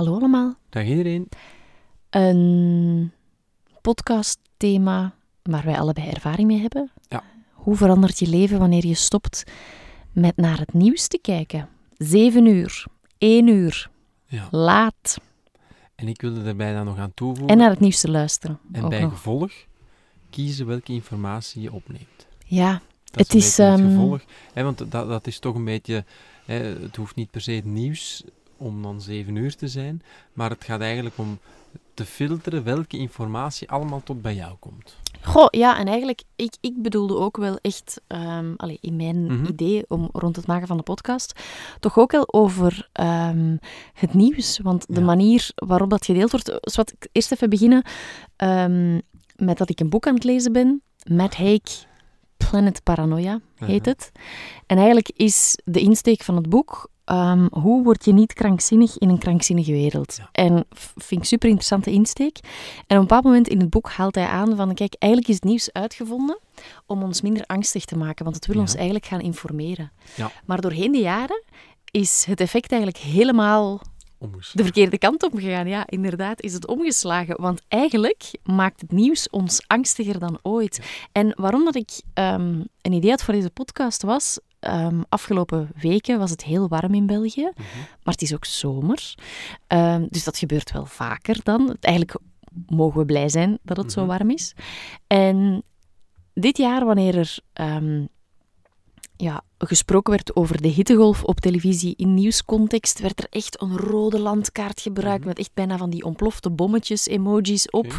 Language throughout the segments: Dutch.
Hallo allemaal. Dag iedereen. Een podcastthema waar wij allebei ervaring mee hebben. Ja. Hoe verandert je leven wanneer je stopt met naar het nieuws te kijken? Zeven uur, één uur, Ja. laat En ik wilde daarbij dan nog aan toevoegen. en naar het nieuws te luisteren. en bij nog. gevolg kiezen welke informatie je opneemt. Ja, Dat Het is, is, het ehm, gevolg. Hè, want dat, dat is toch een beetje... Hè, het hoeft niet per se het nieuws om dan zeven uur te zijn. Maar het gaat eigenlijk om te filteren welke informatie allemaal tot bij jou komt. Goh, ja, en eigenlijk, ik, ik bedoelde ook wel echt, allee, in mijn Mhm. idee om rond het maken van de podcast, toch ook wel over ehm, het nieuws. Want de Ja. manier waarop dat gedeeld wordt. Dus wat ik eerst even beginnen ehm, met dat ik een boek aan het lezen ben. Matt Haig, Planet Paranoia heet Mhm. het. En eigenlijk is de insteek van het boek. Ehm, hoe word je niet krankzinnig in een krankzinnige wereld? Ja. En vind ik super interessante insteek. En op een bepaald moment in het boek haalt hij aan van, kijk, eigenlijk is het nieuws uitgevonden om ons minder angstig te maken, want het wil Ja. ons eigenlijk gaan informeren. Ja. Maar doorheen de jaren is het effect eigenlijk helemaal de verkeerde kant op gegaan. Ja, inderdaad is het omgeslagen. Want eigenlijk maakt het nieuws ons angstiger dan ooit. En waarom dat ik ehm, een idee had voor deze podcast was... ehm, afgelopen weken was het heel warm in België, maar het is ook zomer. Ehm, dus dat gebeurt wel vaker dan. Eigenlijk mogen we blij zijn dat het zo Mhm. warm is. En dit jaar, wanneer er ehm, ja, gesproken werd over de hittegolf op televisie in nieuwscontext, werd er echt een rode landkaart gebruikt Mhm. met echt bijna van die ontplofte bommetjes, emojis op.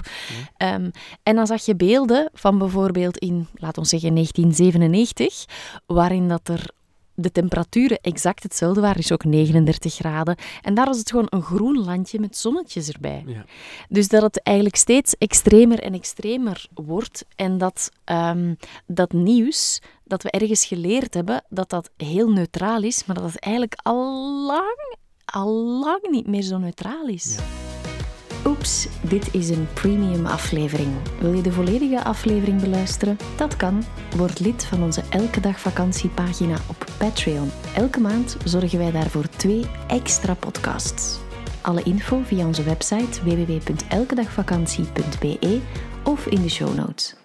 Ehm, en dan zag je beelden van bijvoorbeeld in, laten we zeggen, 1997, waarin dat er de temperaturen exact hetzelfde waren, dus ook 39 graden. En daar was het gewoon een groen landje met zonnetjes erbij. Ja. Dus dat het eigenlijk steeds extremer en extremer wordt. En dat dat, dat nieuws dat we ergens geleerd hebben, dat dat heel neutraal is, maar dat het eigenlijk al lang, al lang niet meer zo neutraal is. Ja. Oeps, dit is een premium aflevering. Wil je de volledige aflevering beluisteren? Dat kan. Word lid van onze Elke Dag Vakantiepagina op Patreon. Elke maand zorgen wij daarvoor twee extra podcasts. Alle info via onze website www.elkedagvakantie.be of in de show notes.